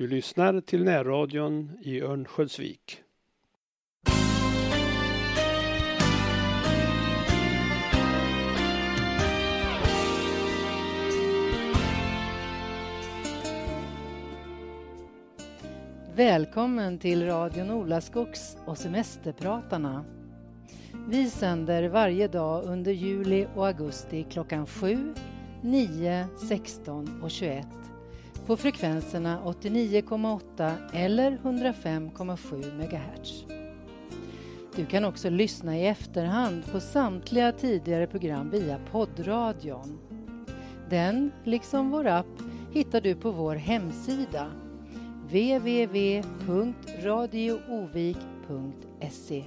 Du lyssnar till närradion i Örnsköldsvik. Välkommen till radion Olaskogs och Semesterpratarna. Vi sänder varje dag under juli och augusti klockan 7, 9, 16 och 21 på frekvenserna 89,8 eller 105,7 MHz. Du kan också lyssna i efterhand på samtliga tidigare program via poddradion. Den, liksom vår app, hittar du på vår hemsida www.radioovik.se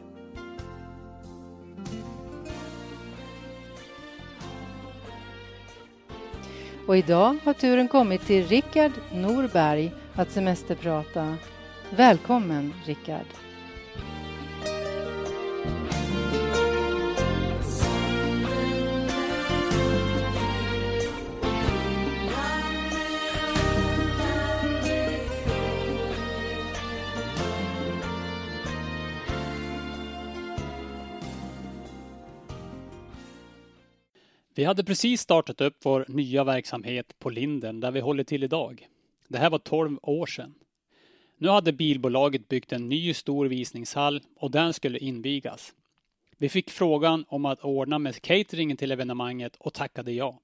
Och idag har turen kommit till Rickard Norberg att semesterprata. Välkommen Rickard! Vi hade precis startat upp vår nya verksamhet på Linden där vi håller till idag. Det här var 12 år sedan. Nu hade bilbolaget byggt en ny stor visningshall och den skulle invigas. Vi fick frågan om att ordna med cateringen till evenemanget och tackade ja.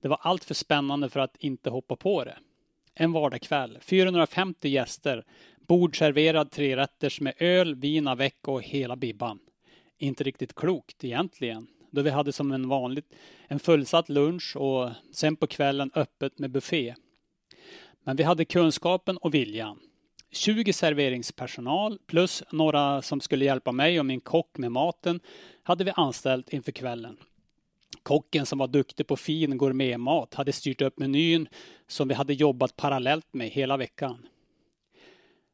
Det var allt för spännande för att inte hoppa på det. En vardagskväll, 450 gäster, bordserverad trerätters med öl, vin avec och hela bibban. Inte riktigt klokt egentligen, då vi hade som en vanlig, en fullsatt lunch och sen på kvällen öppet med buffé. Men vi hade kunskapen och viljan. 20 serveringspersonal plus några som skulle hjälpa mig och min kock med maten hade vi anställt inför kvällen. Kocken som var duktig på fin gourmetmat hade styrt upp menyn som vi hade jobbat parallellt med hela veckan.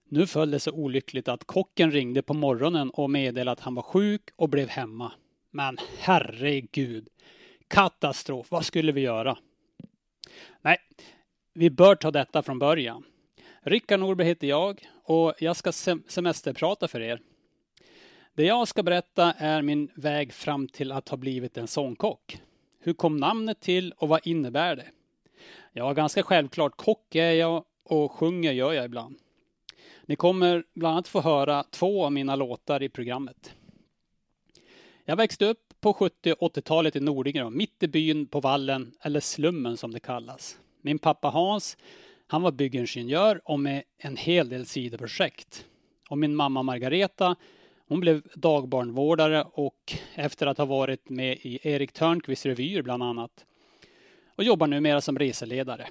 Nu föll det så olyckligt att kocken ringde på morgonen och meddelade att han var sjuk och blev hemma. Men herregud. Katastrof. Vad skulle vi göra? Nej, vi bör ta detta från början. Rickard Norberg heter jag och jag ska semesterprata för er. Det jag ska berätta är min väg fram till att ha blivit en sångkock. Hur kom namnet till och vad innebär det? Ja, ganska självklart. Kock är jag och sjunger gör jag ibland. Ni kommer bland annat få höra två av mina låtar i programmet. Jag växte upp på 70 och 80-talet i Nordingrå, mitt i byn på vallen, eller slummen som det kallas. Min pappa Hans, han var byggingenjör och med en hel del sidoprojekt. Och min mamma Margareta, hon blev dagbarnvårdare och efter att ha varit med i Erik Törnqvists revyer bland annat och jobbar numera som reseledare.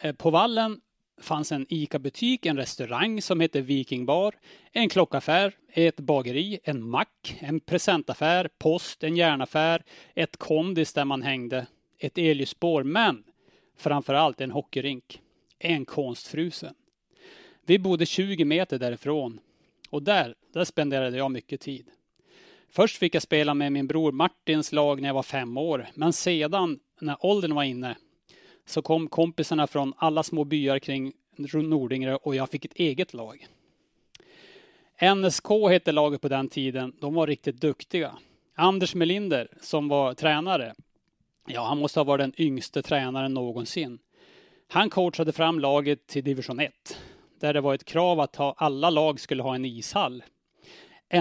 Eh, på vallen fanns en ICA-butik, en restaurang som hette Viking Bar, en klockaffär, ett bageri, en mack, en presentaffär, post, en järnaffär, ett kondis där man hängde, ett elljusspår, men framför allt en hockeyrink. En konstfrusen. Vi bodde 20 meter därifrån och där, där spenderade jag mycket tid. Först fick jag spela med min bror Martins lag när jag var fem år, men sedan när åldern var inne så kom kompisarna från alla små byar kring Nordingrö och jag fick ett eget lag. NSK hette laget på den tiden. De var riktigt duktiga. Anders Melinder, som var tränare, ja, han måste ha varit den yngste tränaren någonsin. Han coachade fram laget till division 1, där det var ett krav att ha, alla lag skulle ha en ishall.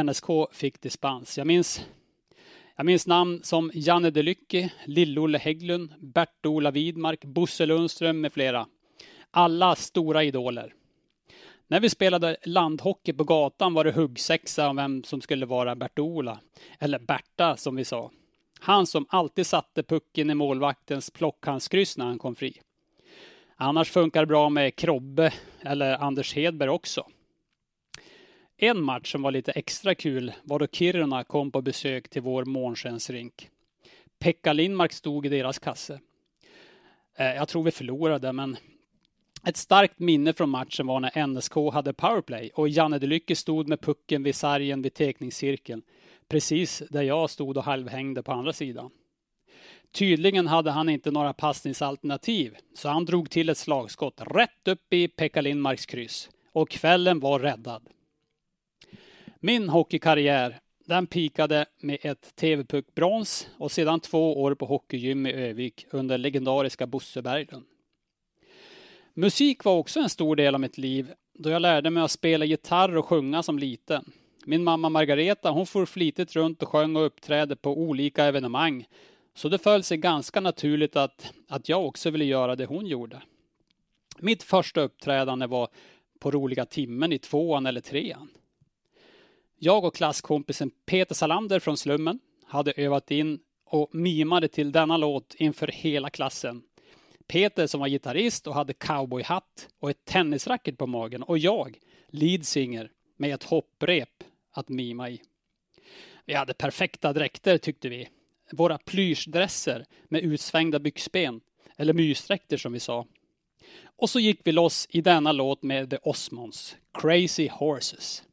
NSK fick dispens. Jag minns jag minns namn som Janne Delycki, Lill-Olle Hägglund, Bert-Ola Widmark, Bosse Lundström med flera. Alla stora idoler. När vi spelade landhockey på gatan var det huggsexa om vem som skulle vara Bert-Ola. Eller Berta som vi sa. Han som alltid satte pucken i målvaktens plockhandskryss när han kom fri. Annars funkar det bra med Krobbe eller Anders Hedberg också. En match som var lite extra kul var då Kiruna kom på besök till vår månskensrink. Pekka Lindmark stod i deras kasse. Eh, jag tror vi förlorade, men ett starkt minne från matchen var när NSK hade powerplay och Janne Delycke stod med pucken vid sargen vid tekningscirkeln. Precis där jag stod och halvhängde på andra sidan. Tydligen hade han inte några passningsalternativ, så han drog till ett slagskott rätt upp i Pekka Lindmarks kryss. Och kvällen var räddad. Min hockeykarriär, den pikade med ett TV-puckbrons och sedan två år på hockeygym i Övik under legendariska Bosse Berglund. Musik var också en stor del av mitt liv då jag lärde mig att spela gitarr och sjunga som liten. Min mamma Margareta hon for flitigt runt och sjöng och uppträdde på olika evenemang. Så det föll sig ganska naturligt att, att jag också ville göra det hon gjorde. Mitt första uppträdande var på roliga timmen i tvåan eller trean. Jag och klasskompisen Peter Salander från Slummen hade övat in och mimade till denna låt inför hela klassen. Peter som var gitarrist och hade cowboyhatt och ett tennisracket på magen och jag, leadsinger, med ett hopprep att mima i. Vi hade perfekta dräkter tyckte vi. Våra plyschdresser med utsvängda byxben, eller mysdräkter som vi sa. Och så gick vi loss i denna låt med The Osmonds, Crazy Horses.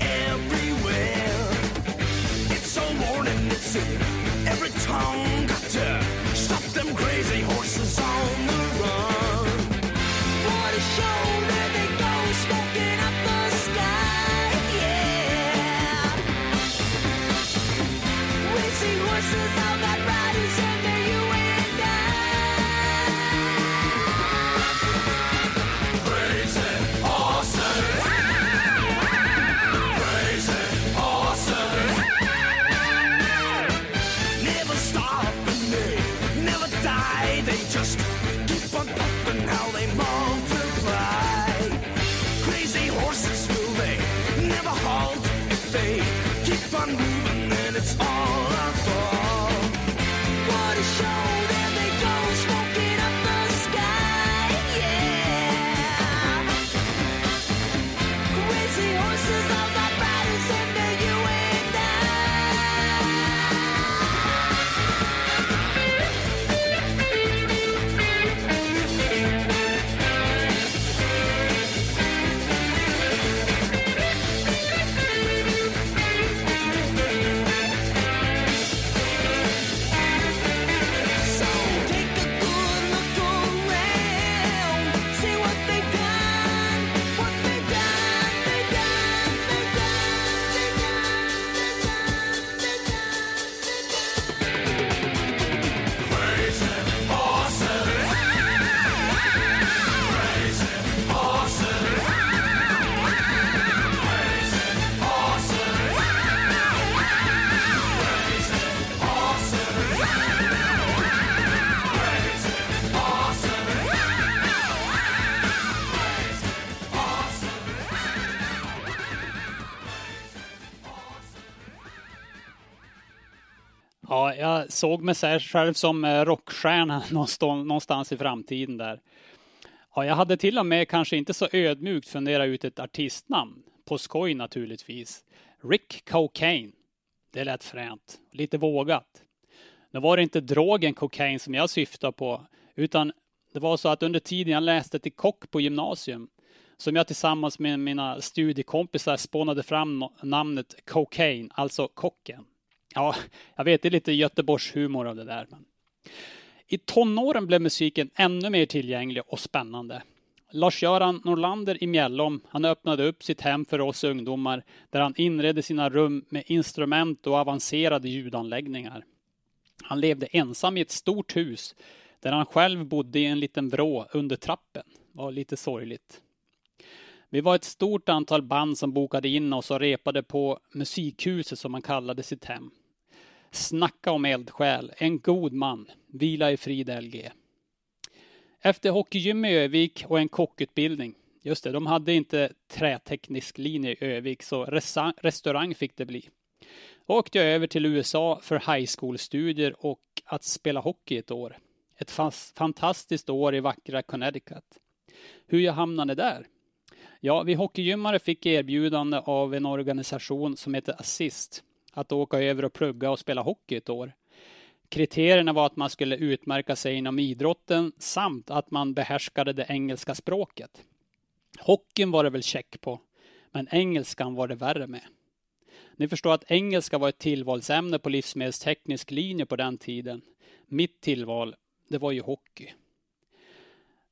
Everywhere. It's so warning, it's in Ja, jag såg mig själv som eh, rockstjärna någonstans, i framtiden där. Ja, jag hade till och med kanske inte så ödmjukt funderat ut ett artistnamn. På skoj naturligtvis. Rick Cocaine. Det lät fränt. Lite vågat. Nu var det inte drogen kokain som jag syftade på, utan det var så att under tiden jag läste till kock på gymnasium, som jag tillsammans med mina studiekompisar spånade fram namnet Cocaine, alltså kocken. Ja, jag vet, det är lite Göteborgs humor av det där. Men. I tonåren blev musiken ännu mer tillgänglig och spännande. Lars-Göran Norlander i Mjällom, han öppnade upp sitt hem för oss ungdomar där han inredde sina rum med instrument och avancerade ljudanläggningar. Han levde ensam i ett stort hus där han själv bodde i en liten vrå under trappen. Det var lite sorgligt. Vi var ett stort antal band som bokade in oss och repade på musikhuset som man kallade sitt hem. Snacka om eldsjäl, en god man, vila i frid LG. Efter hockeygym i Övik och en kockutbildning, just det, de hade inte träteknisk linje i Övik så restaurang fick det bli. Då åkte jag över till USA för high school-studier och att spela hockey ett år. Ett fantastiskt år i vackra Connecticut. Hur jag hamnade där? Ja, vi hockeygymmare fick erbjudande av en organisation som heter Assist att åka över och plugga och spela hockey ett år. Kriterierna var att man skulle utmärka sig inom idrotten samt att man behärskade det engelska språket. Hockeyn var det väl check på, men engelskan var det värre med. Ni förstår att engelska var ett tillvalsämne på livsmedelsteknisk linje på den tiden. Mitt tillval, det var ju hockey.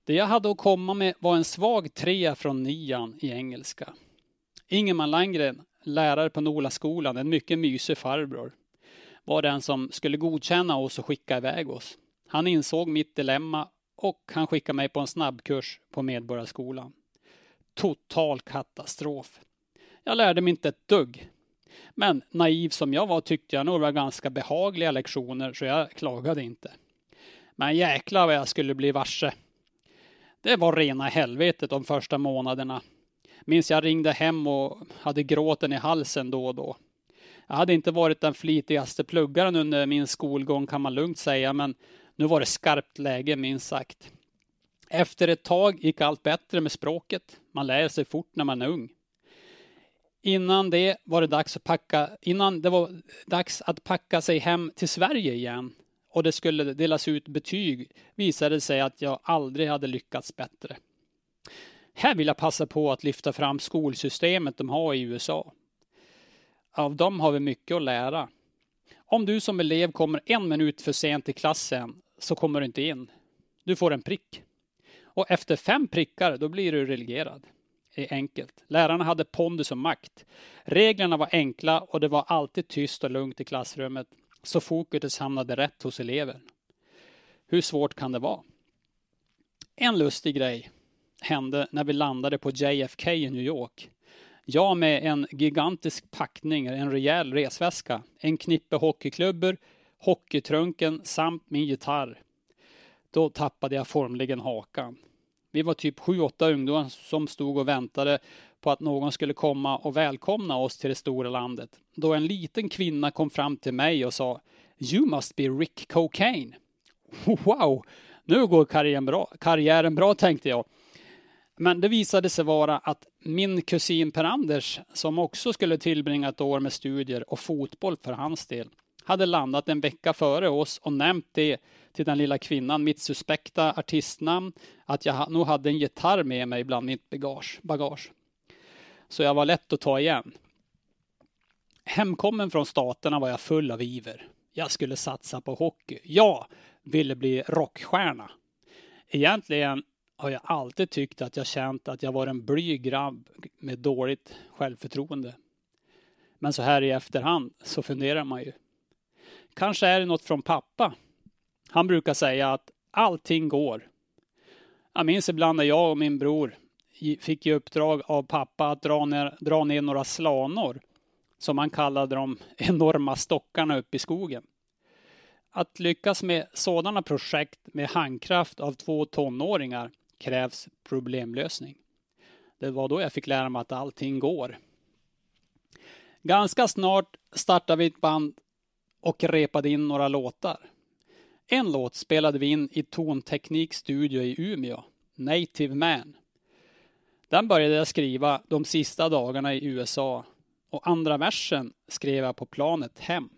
Det jag hade att komma med var en svag trea från nian i engelska. Ingemar Landgren, lärare på Nolaskolan, en mycket mysig farbror, var den som skulle godkänna oss och skicka iväg oss. Han insåg mitt dilemma och han skickade mig på en snabbkurs på Medborgarskolan. Total katastrof. Jag lärde mig inte ett dugg. Men naiv som jag var tyckte jag nog det var ganska behagliga lektioner så jag klagade inte. Men jäklar vad jag skulle bli varse. Det var rena helvetet de första månaderna. Minns jag ringde hem och hade gråten i halsen då och då. Jag hade inte varit den flitigaste pluggaren under min skolgång kan man lugnt säga, men nu var det skarpt läge minst sagt. Efter ett tag gick allt bättre med språket. Man lär sig fort när man är ung. Innan det var det dags att packa, innan det var dags att packa sig hem till Sverige igen och det skulle delas ut betyg visade det sig att jag aldrig hade lyckats bättre. Här vill jag passa på att lyfta fram skolsystemet de har i USA. Av dem har vi mycket att lära. Om du som elev kommer en minut för sent till klassen så kommer du inte in. Du får en prick. Och efter fem prickar, då blir du relegerad. Det är enkelt. Lärarna hade pondus och makt. Reglerna var enkla och det var alltid tyst och lugnt i klassrummet. Så fokuset hamnade rätt hos eleven. Hur svårt kan det vara? En lustig grej hände när vi landade på JFK i New York. Jag med en gigantisk packning, en rejäl resväska, en knippe hockeyklubbor, hockeytrunken samt min gitarr. Då tappade jag formligen hakan. Vi var typ sju, åtta ungdomar som stod och väntade på att någon skulle komma och välkomna oss till det stora landet. Då en liten kvinna kom fram till mig och sa You must be Rick Cocaine. Wow, nu går karriären bra, karriären bra tänkte jag. Men det visade sig vara att min kusin Per-Anders, som också skulle tillbringa ett år med studier och fotboll för hans del, hade landat en vecka före oss och nämnt det till den lilla kvinnan, mitt suspekta artistnamn, att jag nog hade en gitarr med mig bland mitt bagage. bagage. Så jag var lätt att ta igen. Hemkommen från staterna var jag full av iver. Jag skulle satsa på hockey. Jag ville bli rockstjärna. Egentligen har jag alltid tyckt att jag känt att jag var en blyg grabb med dåligt självförtroende. Men så här i efterhand så funderar man ju. Kanske är det något från pappa. Han brukar säga att allting går. Jag minns ibland när jag och min bror fick i uppdrag av pappa att dra ner, dra ner några slanor, som han kallade de enorma stockarna uppe i skogen. Att lyckas med sådana projekt med handkraft av två tonåringar krävs problemlösning. Det var då jag fick lära mig att allting går. Ganska snart startade vi ett band och repade in några låtar. En låt spelade vi in i Tonteknik Studio i Umeå, Native Man. Den började jag skriva de sista dagarna i USA och andra versen skrev jag på planet hem.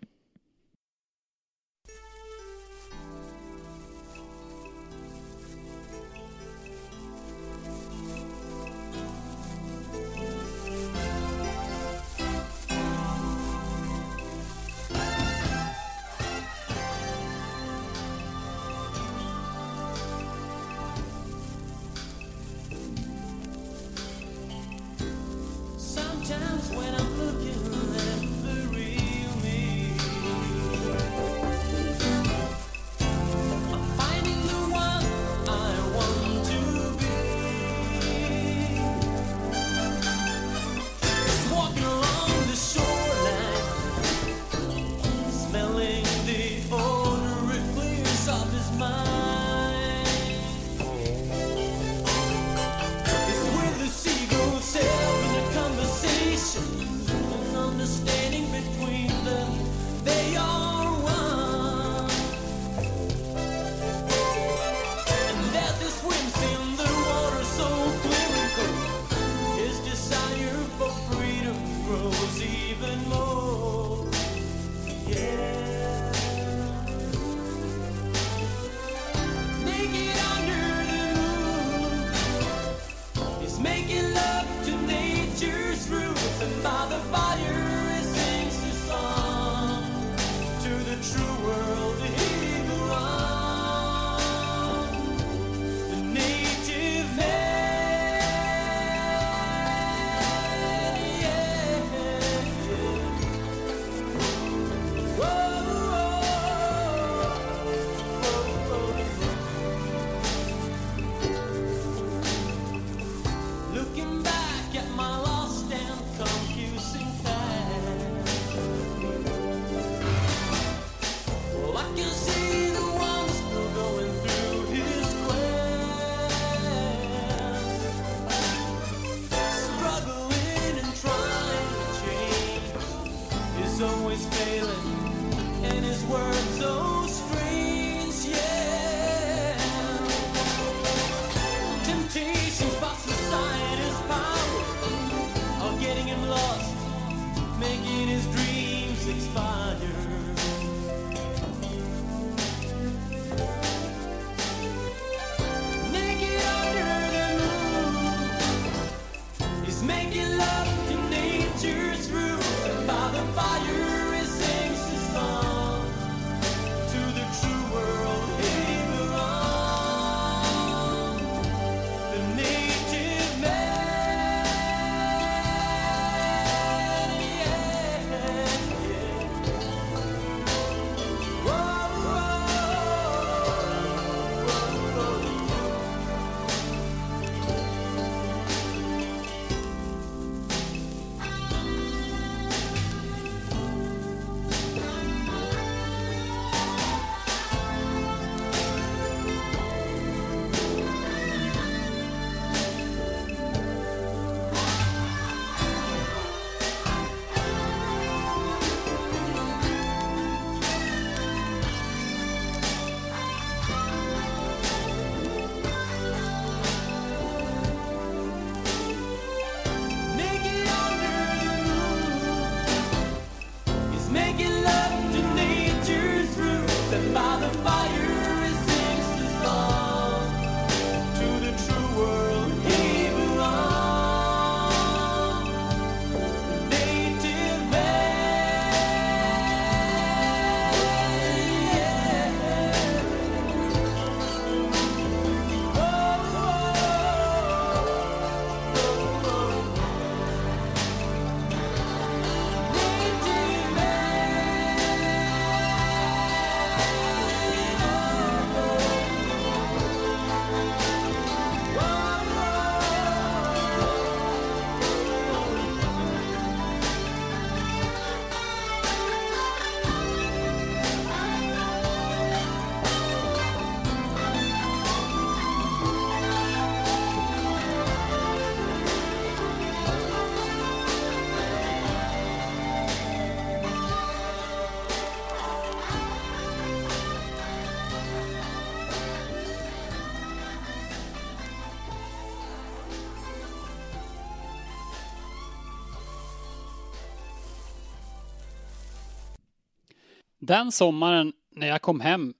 Den sommaren när jag kom hem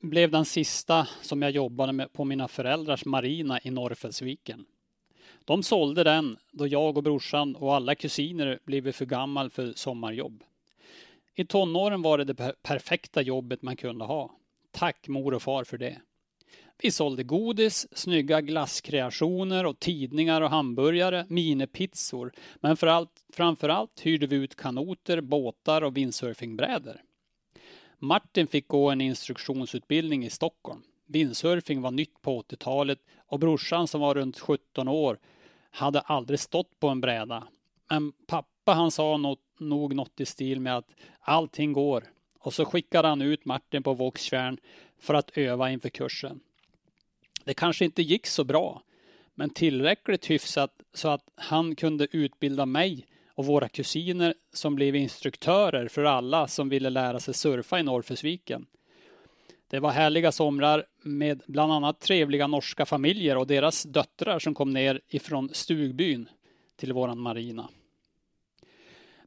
blev den sista som jag jobbade med på mina föräldrars marina i Norrfällsviken. De sålde den då jag och brorsan och alla kusiner blivit för gammal för sommarjobb. I tonåren var det det perfekta jobbet man kunde ha. Tack mor och far för det. Vi sålde godis, snygga glasskreationer och tidningar och hamburgare, minipizzor. Men för allt, framför allt hyrde vi ut kanoter, båtar och windsurfingbrädor. Martin fick gå en instruktionsutbildning i Stockholm. Windsurfing var nytt på 80-talet och brorsan som var runt 17 år hade aldrig stått på en bräda. Men pappa han sa något, nog något i stil med att allting går. Och så skickade han ut Martin på Våxtjärn för att öva inför kursen. Det kanske inte gick så bra, men tillräckligt hyfsat så att han kunde utbilda mig och våra kusiner som blev instruktörer för alla som ville lära sig surfa i Norrfällsviken. Det var härliga somrar med bland annat trevliga norska familjer och deras döttrar som kom ner ifrån stugbyn till våran marina.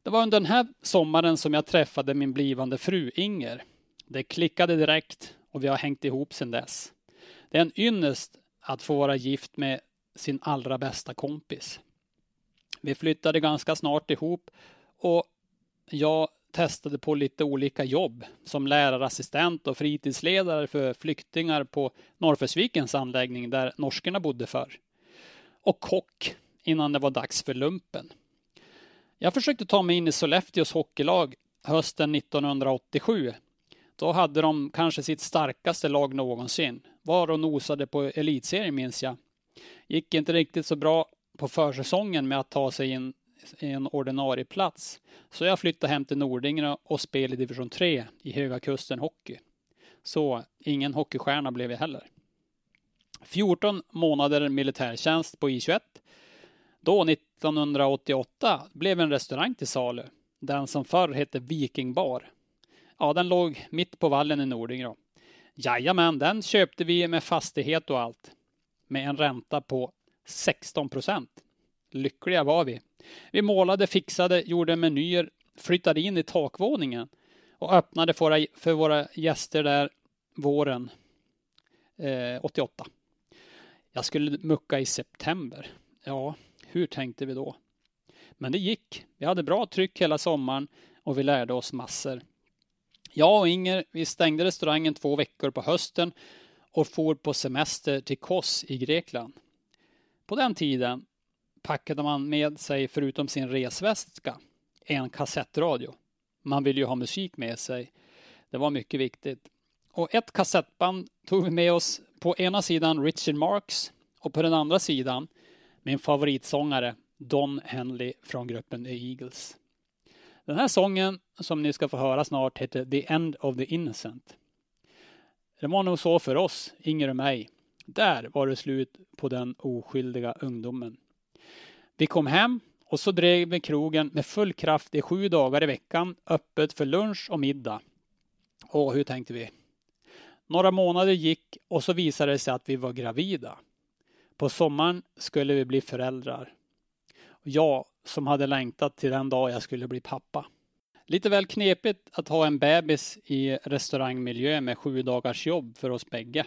Det var under den här sommaren som jag träffade min blivande fru Inger. Det klickade direkt och vi har hängt ihop sedan dess. Det är en ynnest att få vara gift med sin allra bästa kompis. Vi flyttade ganska snart ihop och jag testade på lite olika jobb som lärarassistent och fritidsledare för flyktingar på Norrfällsvikens anläggning där norskorna bodde förr. Och kock innan det var dags för lumpen. Jag försökte ta mig in i Sollefteås hockeylag hösten 1987. Då hade de kanske sitt starkaste lag någonsin. Var och nosade på elitserien minns jag. Gick inte riktigt så bra på försäsongen med att ta sig in i en ordinarie plats. Så jag flyttade hem till Nordingrå och spelade i division 3 i Höga Kusten Hockey. Så ingen hockeystjärna blev jag heller. 14 månader militärtjänst på I21. Då 1988 blev en restaurang till salu. Den som förr hette Viking Bar. Ja, den låg mitt på vallen i Nordingrå. Jajamän, den köpte vi med fastighet och allt. Med en ränta på 16 procent. Lyckliga var vi. Vi målade, fixade, gjorde menyer flyttade in i takvåningen och öppnade för våra, för våra gäster där våren eh, 88. Jag skulle mucka i september. Ja, hur tänkte vi då? Men det gick. Vi hade bra tryck hela sommaren och vi lärde oss massor. Jag och Inger, vi stängde restaurangen två veckor på hösten och for på semester till Kos i Grekland. På den tiden packade man med sig, förutom sin resväska, en kassettradio. Man ville ju ha musik med sig. Det var mycket viktigt. Och ett kassettband tog vi med oss på ena sidan Richard Marx och på den andra sidan min favoritsångare Don Henley från gruppen The Eagles. Den här sången som ni ska få höra snart heter The End of the Innocent. Det var nog så för oss, Inger och mig. Där var det slut på den oskyldiga ungdomen. Vi kom hem och så drev vi krogen med full kraft i sju dagar i veckan, öppet för lunch och middag. Och hur tänkte vi? Några månader gick och så visade det sig att vi var gravida. På sommaren skulle vi bli föräldrar. Jag som hade längtat till den dag jag skulle bli pappa. Lite väl knepigt att ha en bebis i restaurangmiljö med sju dagars jobb för oss bägge.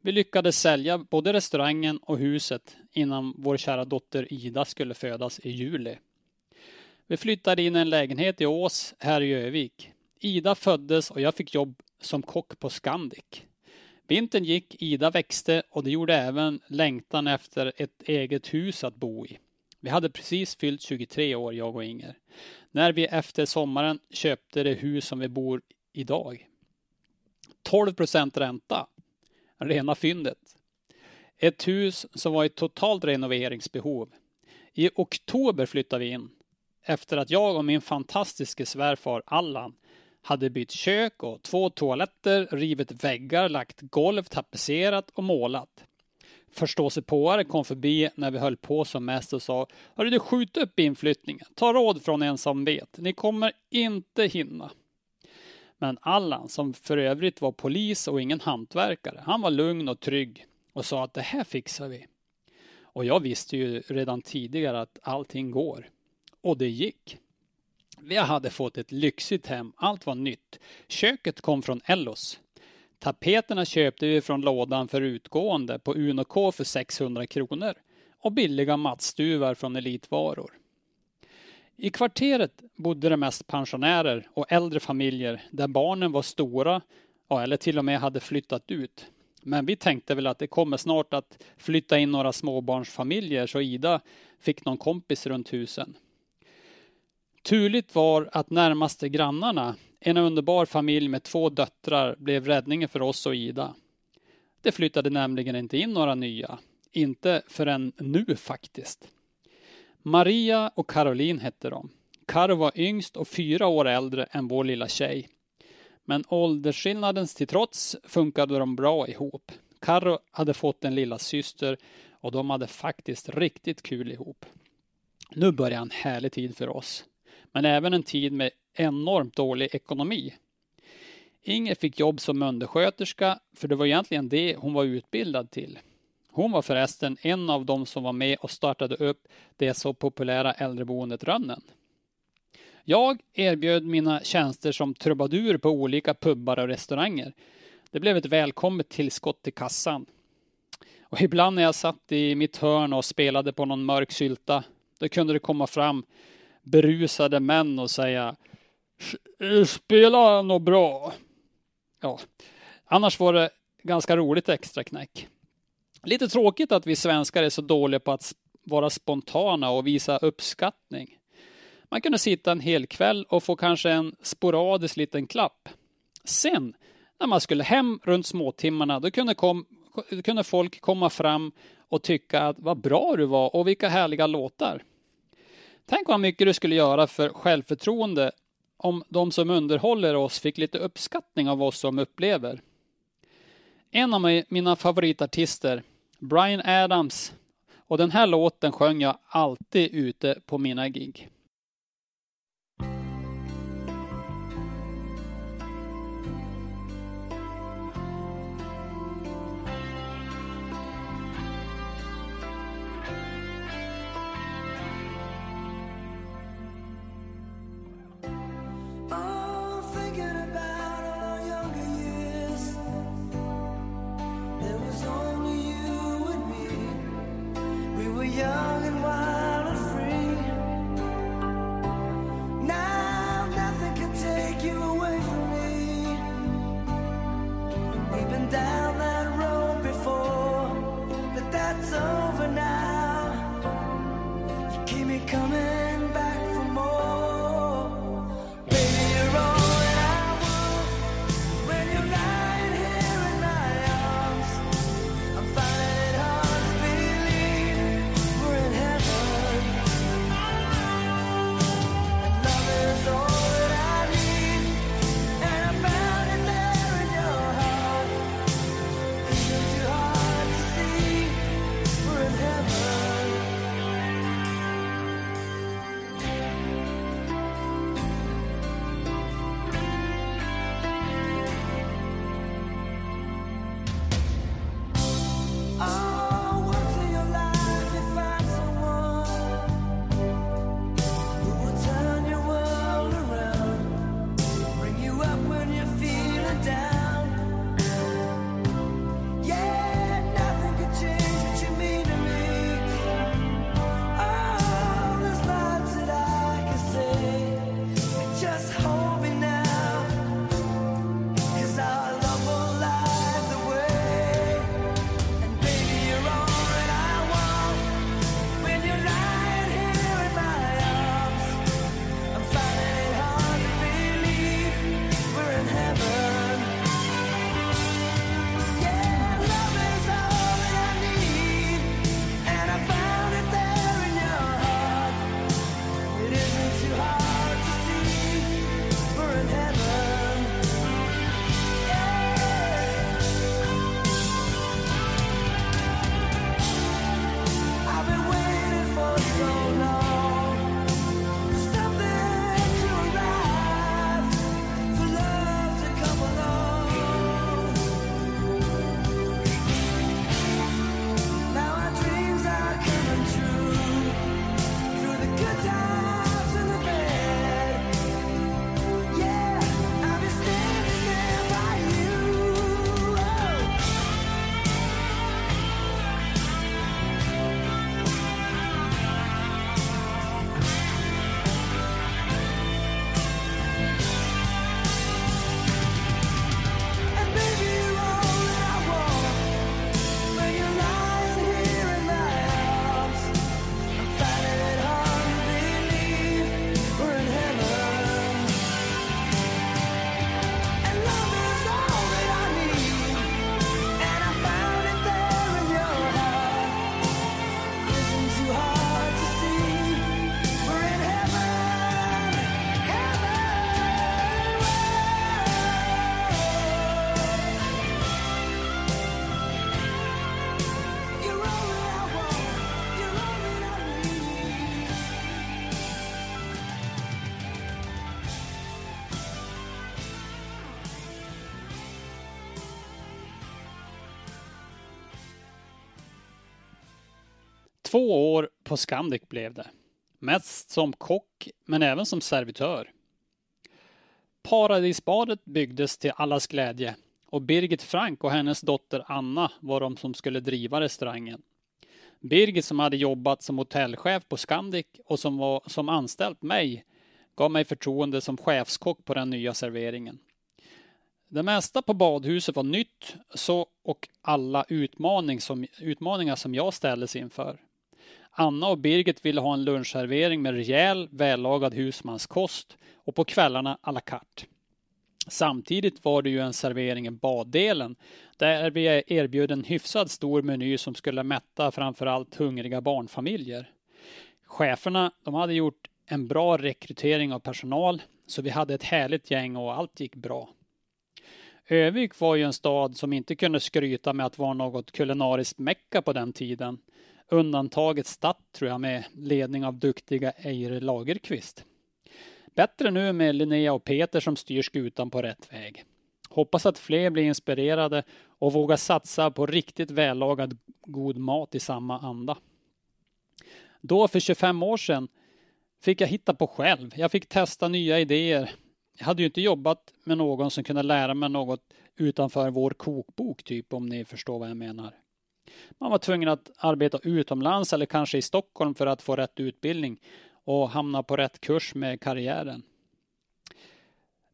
Vi lyckades sälja både restaurangen och huset innan vår kära dotter Ida skulle födas i juli. Vi flyttade in i en lägenhet i Ås här i Övik. Ida föddes och jag fick jobb som kock på Scandic. Vintern gick, Ida växte och det gjorde även längtan efter ett eget hus att bo i. Vi hade precis fyllt 23 år, jag och Inger, när vi efter sommaren köpte det hus som vi bor i idag. 12 procent ränta. Rena fyndet. Ett hus som var i totalt renoveringsbehov. I oktober flyttade vi in efter att jag och min fantastiske svärfar Allan hade bytt kök och två toaletter, rivit väggar, lagt golv, tapetserat och målat. Förståsigpåare kom förbi när vi höll på som mest och sa Hörru du, skjut upp inflyttningen. Ta råd från en som vet. Ni kommer inte hinna. Men Allan, som för övrigt var polis och ingen hantverkare, han var lugn och trygg och sa att det här fixar vi. Och jag visste ju redan tidigare att allting går. Och det gick. Vi hade fått ett lyxigt hem, allt var nytt. Köket kom från Ellos. Tapeterna köpte vi från lådan för utgående på UNK för 600 kronor och billiga mattstuvar från Elitvaror. I kvarteret bodde det mest pensionärer och äldre familjer där barnen var stora eller till och med hade flyttat ut. Men vi tänkte väl att det kommer snart att flytta in några småbarnsfamiljer så Ida fick någon kompis runt husen. Turligt var att närmaste grannarna, en underbar familj med två döttrar, blev räddningen för oss och Ida. Det flyttade nämligen inte in några nya. Inte förrän nu faktiskt. Maria och Caroline hette de. Karo var yngst och fyra år äldre än vår lilla tjej. Men åldersskillnadens till trots funkade de bra ihop. Karo hade fått en lilla syster och de hade faktiskt riktigt kul ihop. Nu börjar en härlig tid för oss men även en tid med enormt dålig ekonomi. Inger fick jobb som undersköterska, för det var egentligen det hon var utbildad till. Hon var förresten en av dem som var med och startade upp det så populära äldreboendet Rönnen. Jag erbjöd mina tjänster som trubadur på olika pubbar och restauranger. Det blev ett välkommet tillskott till kassan. Och ibland när jag satt i mitt hörn och spelade på någon mörk sylta, då kunde det komma fram berusade män och säga eh, spela något bra. Ja, annars var det ganska roligt extra knäck. Lite tråkigt att vi svenskar är så dåliga på att vara spontana och visa uppskattning. Man kunde sitta en hel kväll och få kanske en sporadisk liten klapp. Sen, när man skulle hem runt småtimmarna, då kunde, kom, kunde folk komma fram och tycka att vad bra du var och vilka härliga låtar. Tänk vad mycket du skulle göra för självförtroende om de som underhåller oss fick lite uppskattning av oss som upplever. En av mina favoritartister, Brian Adams, och den här låten sjöng jag alltid ute på mina gig. Två år på Scandic blev det. Mest som kock, men även som servitör. Paradisbadet byggdes till allas glädje och Birgit Frank och hennes dotter Anna var de som skulle driva restaurangen. Birgit som hade jobbat som hotellchef på Scandic och som var som anställt mig gav mig förtroende som chefskock på den nya serveringen. Det mesta på badhuset var nytt så och alla utmaning som, utmaningar som jag ställdes inför. Anna och Birgit ville ha en lunchservering med rejäl, vällagad husmanskost och på kvällarna à la carte. Samtidigt var det ju en servering i baddelen där vi erbjöd en hyfsad stor meny som skulle mätta framförallt hungriga barnfamiljer. Cheferna de hade gjort en bra rekrytering av personal så vi hade ett härligt gäng och allt gick bra. Övik var ju en stad som inte kunde skryta med att vara något kulinariskt mecka på den tiden. Undantaget Statt, tror jag med ledning av duktiga Eire Lagerqvist. Bättre nu med Linnea och Peter som styr skutan på rätt väg. Hoppas att fler blir inspirerade och vågar satsa på riktigt vällagad god mat i samma anda. Då för 25 år sedan fick jag hitta på själv. Jag fick testa nya idéer. Jag hade ju inte jobbat med någon som kunde lära mig något utanför vår kokbok, typ om ni förstår vad jag menar. Man var tvungen att arbeta utomlands eller kanske i Stockholm för att få rätt utbildning och hamna på rätt kurs med karriären.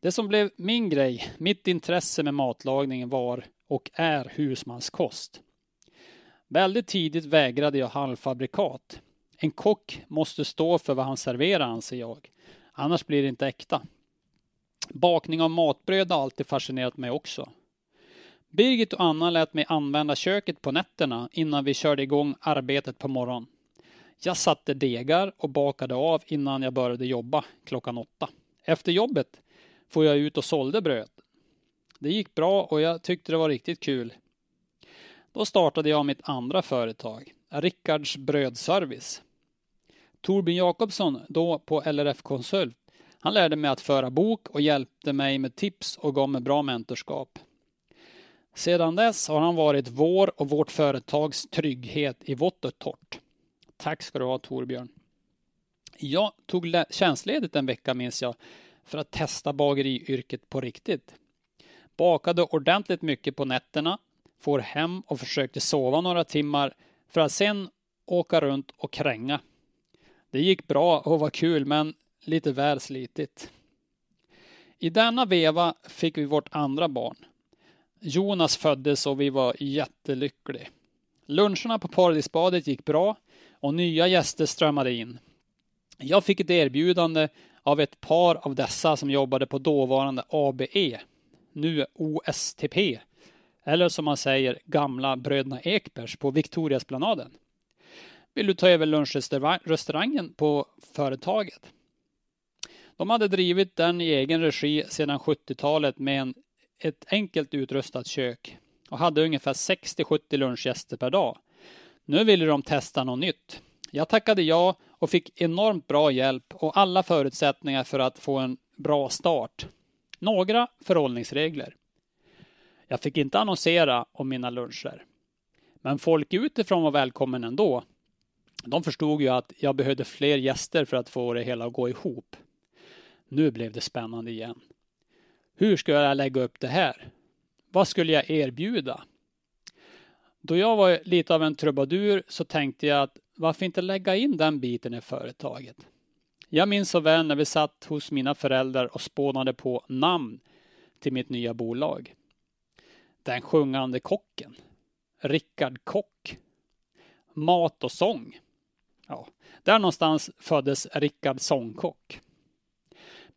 Det som blev min grej, mitt intresse med matlagning var och är husmanskost. Väldigt tidigt vägrade jag halvfabrikat. En kock måste stå för vad han serverar anser jag. Annars blir det inte äkta. Bakning av matbröd har alltid fascinerat mig också. Birgit och Anna lät mig använda köket på nätterna innan vi körde igång arbetet på morgonen. Jag satte degar och bakade av innan jag började jobba klockan åtta. Efter jobbet får jag ut och sålde bröd. Det gick bra och jag tyckte det var riktigt kul. Då startade jag mitt andra företag, Rickards brödservice. Torbjörn Jakobsson, då på LRF Konsult, han lärde mig att föra bok och hjälpte mig med tips och gav mig bra mentorskap. Sedan dess har han varit vår och vårt företags trygghet i vått och torrt. Tack ska du ha Torbjörn. Jag tog tjänstledigt en vecka minns jag för att testa bageriyrket på riktigt. Bakade ordentligt mycket på nätterna, får hem och försökte sova några timmar för att sen åka runt och kränga. Det gick bra och var kul men lite väl slitigt. I denna veva fick vi vårt andra barn. Jonas föddes och vi var jättelyckliga. Luncherna på Paradisbadet gick bra och nya gäster strömmade in. Jag fick ett erbjudande av ett par av dessa som jobbade på dåvarande ABE, nu OSTP, eller som man säger gamla bröderna Ekbergs på Victoriasplanaden. Vill du ta över lunchrestaurangen på företaget? De hade drivit den i egen regi sedan 70-talet med en, ett enkelt utrustat kök och hade ungefär 60-70 lunchgäster per dag. Nu ville de testa något nytt. Jag tackade ja och fick enormt bra hjälp och alla förutsättningar för att få en bra start. Några förhållningsregler. Jag fick inte annonsera om mina luncher. Men folk utifrån var välkommen ändå. De förstod ju att jag behövde fler gäster för att få det hela att gå ihop. Nu blev det spännande igen. Hur skulle jag lägga upp det här? Vad skulle jag erbjuda? Då jag var lite av en trubadur så tänkte jag att varför inte lägga in den biten i företaget? Jag minns så väl när vi satt hos mina föräldrar och spånade på namn till mitt nya bolag. Den sjungande kocken. Rickard Kock. Mat och sång. Ja, där någonstans föddes Rickard Sångkock.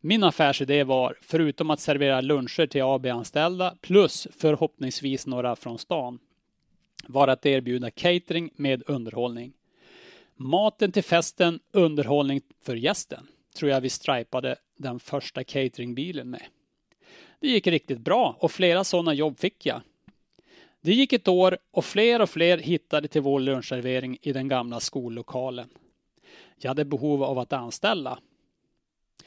Min affärsidé var, förutom att servera luncher till AB-anställda plus förhoppningsvis några från stan, var att erbjuda catering med underhållning. Maten till festen, underhållning för gästen, tror jag vi stripade den första cateringbilen med. Det gick riktigt bra och flera sådana jobb fick jag. Det gick ett år och fler och fler hittade till vår lunchservering i den gamla skollokalen. Jag hade behov av att anställa.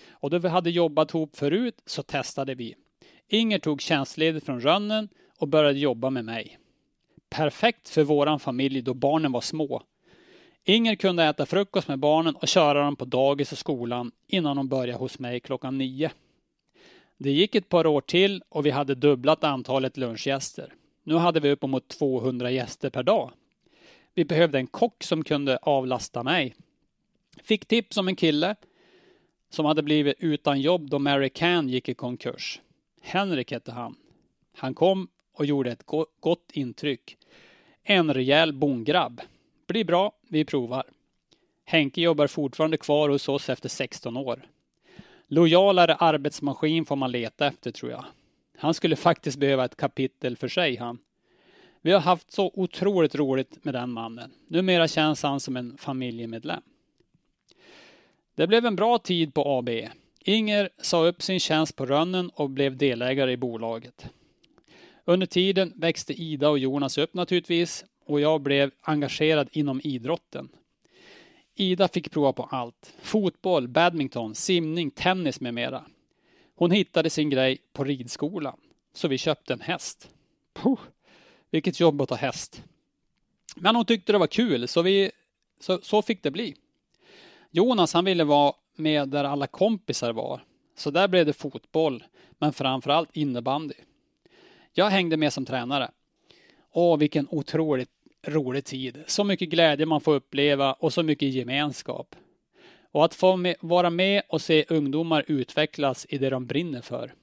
Och då vi hade jobbat ihop förut så testade vi. Inger tog tjänstledigt från Rönnen och började jobba med mig. Perfekt för våran familj då barnen var små. Inger kunde äta frukost med barnen och köra dem på dagis och skolan innan de började hos mig klockan nio. Det gick ett par år till och vi hade dubblat antalet lunchgäster. Nu hade vi uppemot 200 gäster per dag. Vi behövde en kock som kunde avlasta mig. Fick tips om en kille som hade blivit utan jobb då Mary Can gick i konkurs. Henrik hette han. Han kom och gjorde ett gott intryck. En rejäl bongrabb. Blir bra, vi provar. Henke jobbar fortfarande kvar hos oss efter 16 år. Lojalare arbetsmaskin får man leta efter tror jag. Han skulle faktiskt behöva ett kapitel för sig han. Vi har haft så otroligt roligt med den mannen. Numera känns han som en familjemedlem. Det blev en bra tid på AB. Inger sa upp sin tjänst på Rönnen och blev delägare i bolaget. Under tiden växte Ida och Jonas upp naturligtvis och jag blev engagerad inom idrotten. Ida fick prova på allt. Fotboll, badminton, simning, tennis med mera. Hon hittade sin grej på ridskolan, så vi köpte en häst. Puh, vilket jobb att ha häst. Men hon tyckte det var kul, så, vi, så, så fick det bli. Jonas han ville vara med där alla kompisar var, så där blev det fotboll, men framförallt innebandy. Jag hängde med som tränare. Åh, vilken otroligt rolig tid. Så mycket glädje man får uppleva och så mycket gemenskap. Och att få med, vara med och se ungdomar utvecklas i det de brinner för.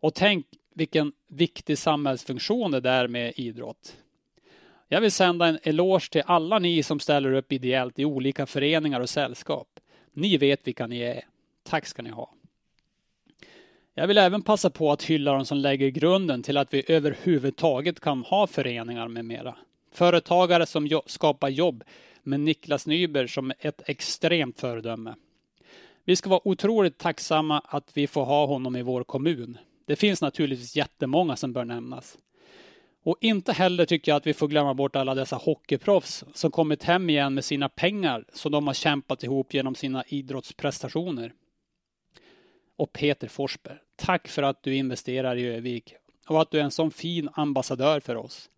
Och tänk vilken viktig samhällsfunktion det är med idrott. Jag vill sända en eloge till alla ni som ställer upp ideellt i olika föreningar och sällskap. Ni vet vilka ni är. Tack ska ni ha. Jag vill även passa på att hylla de som lägger grunden till att vi överhuvudtaget kan ha föreningar med mera. Företagare som jo skapar jobb med Niklas Nyberg som ett extremt föredöme. Vi ska vara otroligt tacksamma att vi får ha honom i vår kommun. Det finns naturligtvis jättemånga som bör nämnas. Och inte heller tycker jag att vi får glömma bort alla dessa hockeyproffs som kommit hem igen med sina pengar som de har kämpat ihop genom sina idrottsprestationer. Och Peter Forsberg, tack för att du investerar i Övik och att du är en sån fin ambassadör för oss.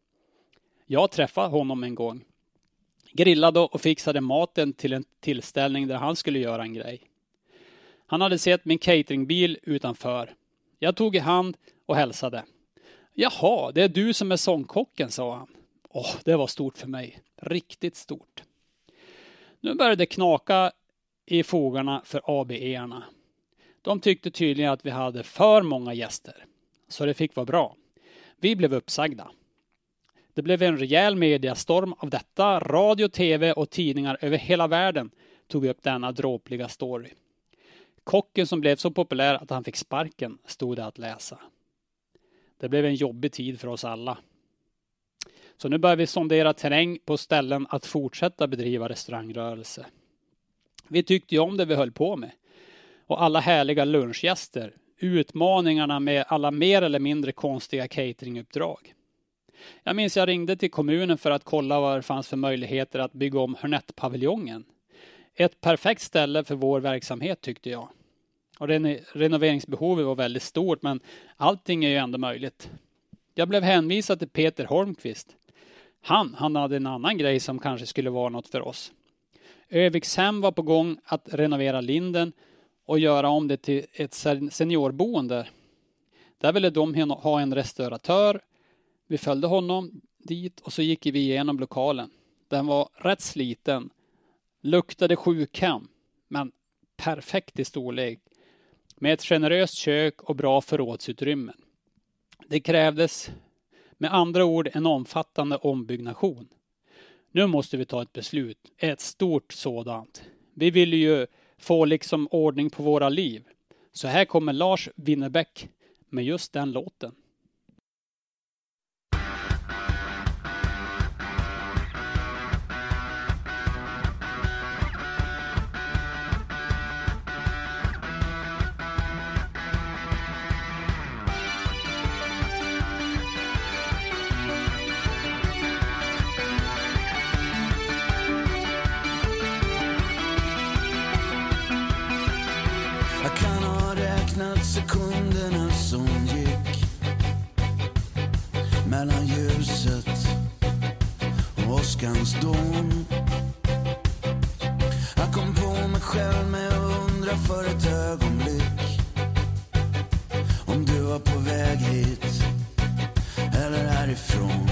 Jag träffade honom en gång. Grillade och fixade maten till en tillställning där han skulle göra en grej. Han hade sett min cateringbil utanför. Jag tog i hand och hälsade. Jaha, det är du som är sångkocken, sa han. Åh, det var stort för mig. Riktigt stort. Nu började det knaka i fogarna för ABE-arna. De tyckte tydligen att vi hade för många gäster. Så det fick vara bra. Vi blev uppsagda. Det blev en rejäl mediastorm av detta. Radio, tv och tidningar över hela världen tog upp denna dråpliga story. Kocken som blev så populär att han fick sparken stod det att läsa. Det blev en jobbig tid för oss alla. Så nu börjar vi sondera terräng på ställen att fortsätta bedriva restaurangrörelse. Vi tyckte ju om det vi höll på med. Och alla härliga lunchgäster. Utmaningarna med alla mer eller mindre konstiga cateringuppdrag. Jag minns jag ringde till kommunen för att kolla vad det fanns för möjligheter att bygga om Hörnettpaviljongen. Ett perfekt ställe för vår verksamhet tyckte jag. Och renoveringsbehovet var väldigt stort men allting är ju ändå möjligt. Jag blev hänvisad till Peter Holmqvist. Han, han hade en annan grej som kanske skulle vara något för oss. Övikshem var på gång att renovera Linden och göra om det till ett seniorboende. Där ville de ha en restauratör vi följde honom dit och så gick vi igenom lokalen. Den var rätt sliten, luktade sjukhem, men perfekt i storlek. Med ett generöst kök och bra förrådsutrymmen. Det krävdes med andra ord en omfattande ombyggnation. Nu måste vi ta ett beslut, ett stort sådant. Vi vill ju få liksom ordning på våra liv. Så här kommer Lars Winnerbäck med just den låten. ljuset och åskans dom Jag kom på mig själv med att undra för ett ögonblick om du var på väg hit eller härifrån.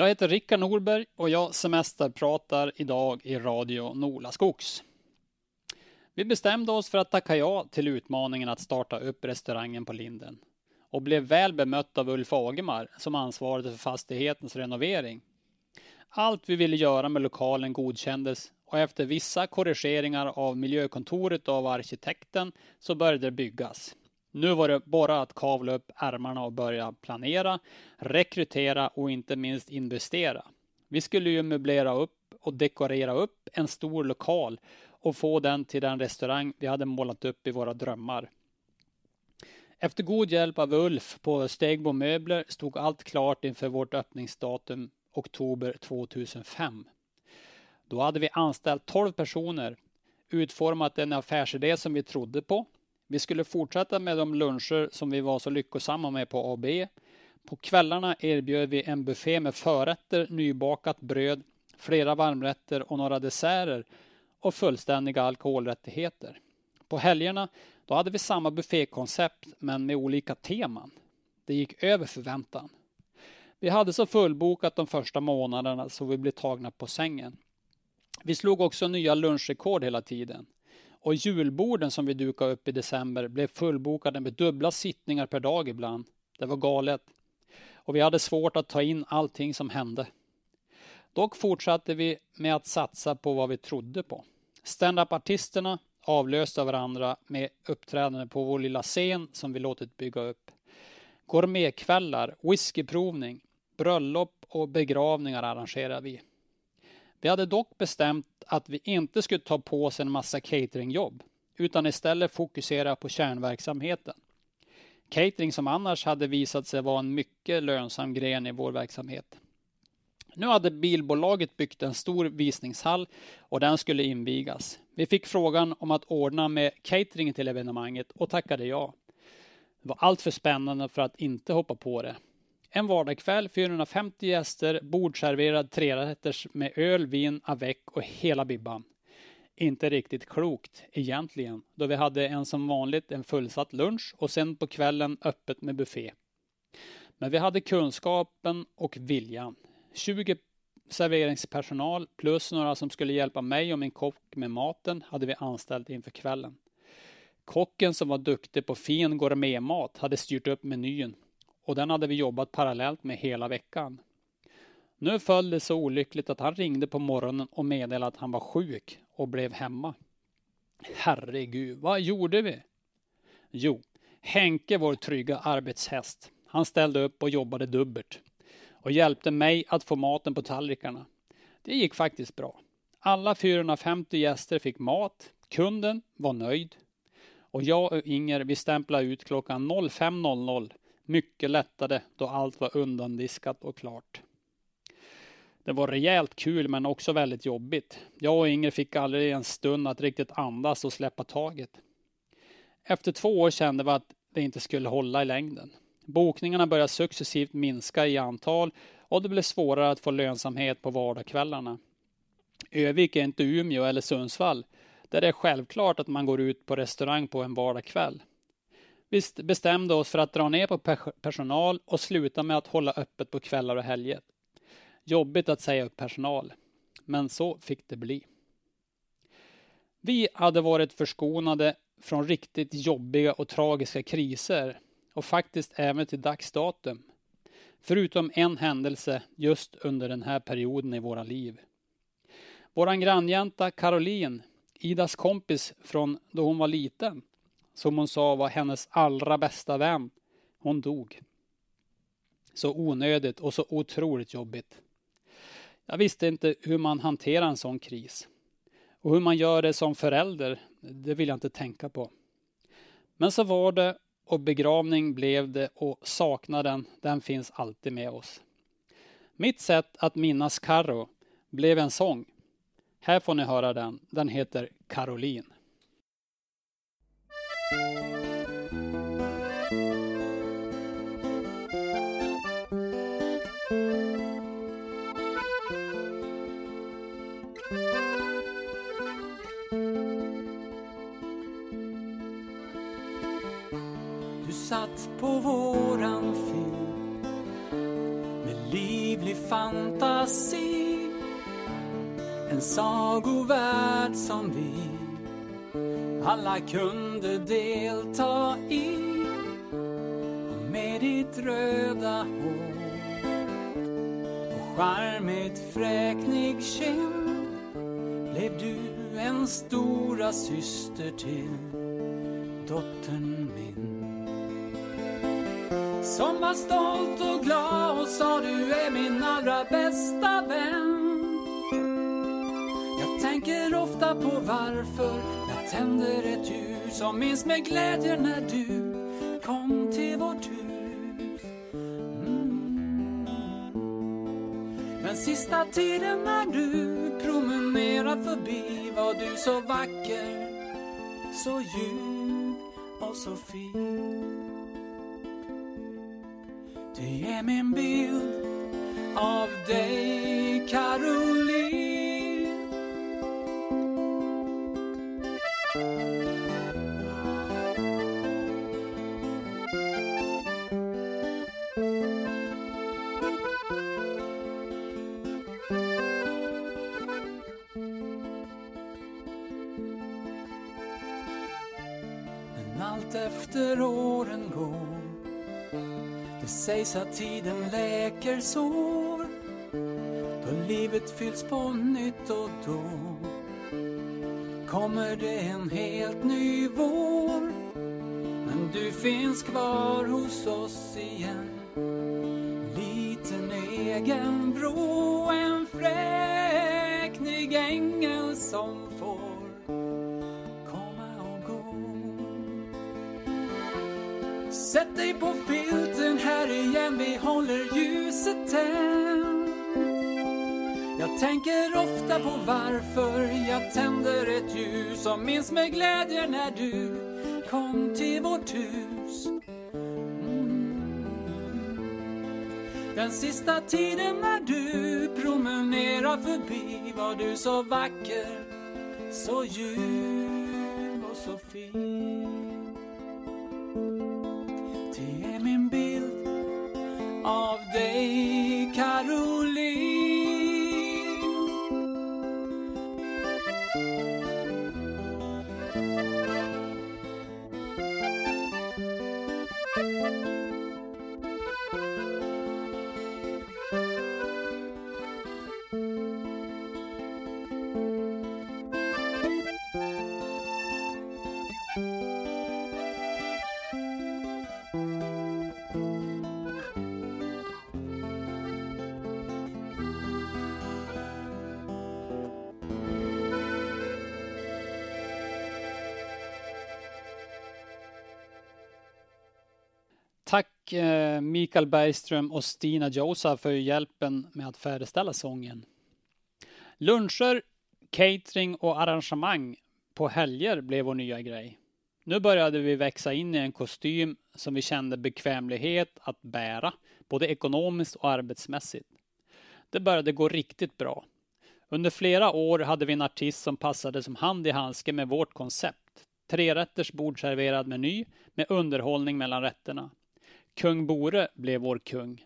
Jag heter Rickard Norberg och jag semesterpratar idag i Radio Nolaskogs. Vi bestämde oss för att tacka ja till utmaningen att starta upp restaurangen på Linden och blev väl bemött av Ulf Agemar som ansvarade för fastighetens renovering. Allt vi ville göra med lokalen godkändes och efter vissa korrigeringar av miljökontoret och av arkitekten så började det byggas. Nu var det bara att kavla upp ärmarna och börja planera, rekrytera och inte minst investera. Vi skulle ju möblera upp och dekorera upp en stor lokal och få den till den restaurang vi hade målat upp i våra drömmar. Efter god hjälp av Ulf på Stegbo Möbler stod allt klart inför vårt öppningsdatum oktober 2005. Då hade vi anställt 12 personer, utformat en affärsidé som vi trodde på. Vi skulle fortsätta med de luncher som vi var så lyckosamma med på AB. På kvällarna erbjöd vi en buffé med förrätter, nybakat bröd, flera varmrätter och några desserter och fullständiga alkoholrättigheter. På helgerna då hade vi samma buffékoncept men med olika teman. Det gick över förväntan. Vi hade så fullbokat de första månaderna så vi blev tagna på sängen. Vi slog också nya lunchrekord hela tiden. Och julborden som vi dukade upp i december blev fullbokade med dubbla sittningar per dag ibland. Det var galet. Och vi hade svårt att ta in allting som hände. Dock fortsatte vi med att satsa på vad vi trodde på. Standup-artisterna avlöste varandra med uppträdande på vår lilla scen som vi låtit bygga upp. Gourmetkvällar, whiskyprovning, bröllop och begravningar arrangerade vi. Vi hade dock bestämt att vi inte skulle ta på oss en massa cateringjobb utan istället fokusera på kärnverksamheten. Catering som annars hade visat sig vara en mycket lönsam gren i vår verksamhet. Nu hade bilbolaget byggt en stor visningshall och den skulle invigas. Vi fick frågan om att ordna med catering till evenemanget och tackade ja. Det var allt för spännande för att inte hoppa på det. En vardagskväll, 450 gäster, bordserverad trerätters med öl, vin, avec och hela bibban. Inte riktigt klokt egentligen, då vi hade en som vanligt en fullsatt lunch och sen på kvällen öppet med buffé. Men vi hade kunskapen och viljan. 20 serveringspersonal plus några som skulle hjälpa mig och min kock med maten hade vi anställt inför kvällen. Kocken som var duktig på fin gourmetmat hade styrt upp menyn och den hade vi jobbat parallellt med hela veckan. Nu föll det så olyckligt att han ringde på morgonen och meddelade att han var sjuk och blev hemma. Herregud, vad gjorde vi? Jo, Henke, vår trygga arbetshäst, han ställde upp och jobbade dubbelt och hjälpte mig att få maten på tallrikarna. Det gick faktiskt bra. Alla 450 gäster fick mat, kunden var nöjd och jag och Inger vi stämplade ut klockan 05.00 mycket lättade då allt var undandiskat och klart. Det var rejält kul men också väldigt jobbigt. Jag och Inger fick aldrig en stund att riktigt andas och släppa taget. Efter två år kände vi att det inte skulle hålla i längden. Bokningarna började successivt minska i antal och det blev svårare att få lönsamhet på vardagskvällarna. Övik är inte Umeå eller Sundsvall där det är självklart att man går ut på restaurang på en vardagskväll. Vi bestämde oss för att dra ner på personal och sluta med att hålla öppet på kvällar och helger. Jobbigt att säga upp personal, men så fick det bli. Vi hade varit förskonade från riktigt jobbiga och tragiska kriser och faktiskt även till dags datum. Förutom en händelse just under den här perioden i våra liv. Våran grannjänta Caroline, Idas kompis från då hon var liten, som hon sa var hennes allra bästa vän, hon dog. Så onödigt och så otroligt jobbigt. Jag visste inte hur man hanterar en sån kris. Och hur man gör det som förälder, det vill jag inte tänka på. Men så var det och begravning blev det och saknaden, den finns alltid med oss. Mitt sätt att minnas Karo blev en sång. Här får ni höra den. Den heter Caroline. Du satt på våran film med livlig fantasi. En sagovärld som vi alla kunde delta i. Och med ditt röda hår och charmigt fräknig kind blev du en stora syster till dottern min. Som var stolt och glad och sa du är min allra bästa vän. Jag tänker ofta på varför jag tänder ett ljus som minns med glädje när du kom till vårt hus. Mm. Men sista tiden när du promenerar förbi var du så vacker, så djup och så fin. Det är min bild av dig, Caroline. Det sägs att tiden läker sår då livet fylls på nytt och då kommer det en helt ny vår. Men du finns kvar hos oss igen Liten egen vrå, en fräknig ängel som Sätt dig på filten här igen, vi håller ljuset tänt. Jag tänker ofta på varför jag tänder ett ljus och minns med glädje när du kom till vårt hus. Mm. Den sista tiden när du promenerar förbi var du så vacker, så ljuv och så fin. Tack eh, Mikael Bergström och Stina Josa för hjälpen med att färdigställa sången. Luncher, catering och arrangemang på helger blev vår nya grej. Nu började vi växa in i en kostym som vi kände bekvämlighet att bära, både ekonomiskt och arbetsmässigt. Det började gå riktigt bra. Under flera år hade vi en artist som passade som hand i handske med vårt koncept. Trerätters bordserverad meny med underhållning mellan rätterna. Kung Bore blev vår kung.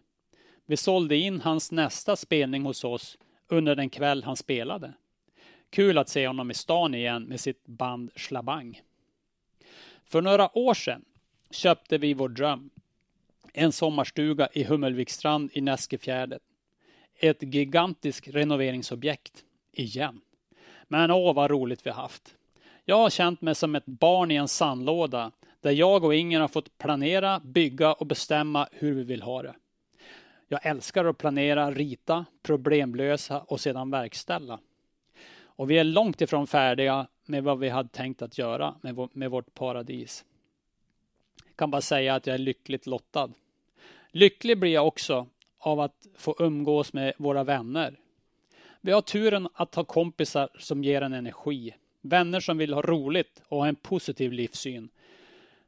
Vi sålde in hans nästa spelning hos oss under den kväll han spelade. Kul att se honom i stan igen med sitt band Slabang. För några år sedan köpte vi vår dröm. En sommarstuga i Hummelvikstrand i Näskefjärdet. Ett gigantiskt renoveringsobjekt. Igen. Men åh vad roligt vi haft. Jag har känt mig som ett barn i en sandlåda där jag och Inger har fått planera, bygga och bestämma hur vi vill ha det. Jag älskar att planera, rita, problemlösa och sedan verkställa. Och vi är långt ifrån färdiga med vad vi hade tänkt att göra med, med vårt paradis. Jag kan bara säga att jag är lyckligt lottad. Lycklig blir jag också av att få umgås med våra vänner. Vi har turen att ha kompisar som ger en energi. Vänner som vill ha roligt och ha en positiv livssyn.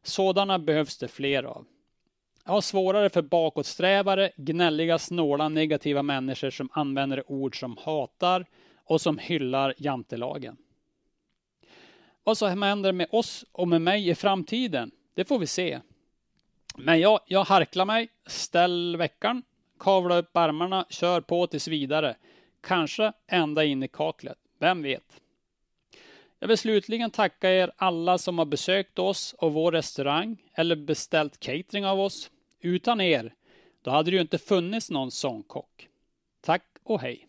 Sådana behövs det fler av. Jag har svårare för bakåtsträvare, gnälliga, snåla, negativa människor som använder ord som hatar och som hyllar jantelagen. Vad som händer med oss och med mig i framtiden, det får vi se. Men jag, jag harklar mig, ställ veckan, kavla upp armarna, kör på tills vidare. Kanske ända in i kaklet, vem vet? Jag vill slutligen tacka er alla som har besökt oss och vår restaurang eller beställt catering av oss. Utan er, då hade det ju inte funnits någon sångkock. Tack och hej!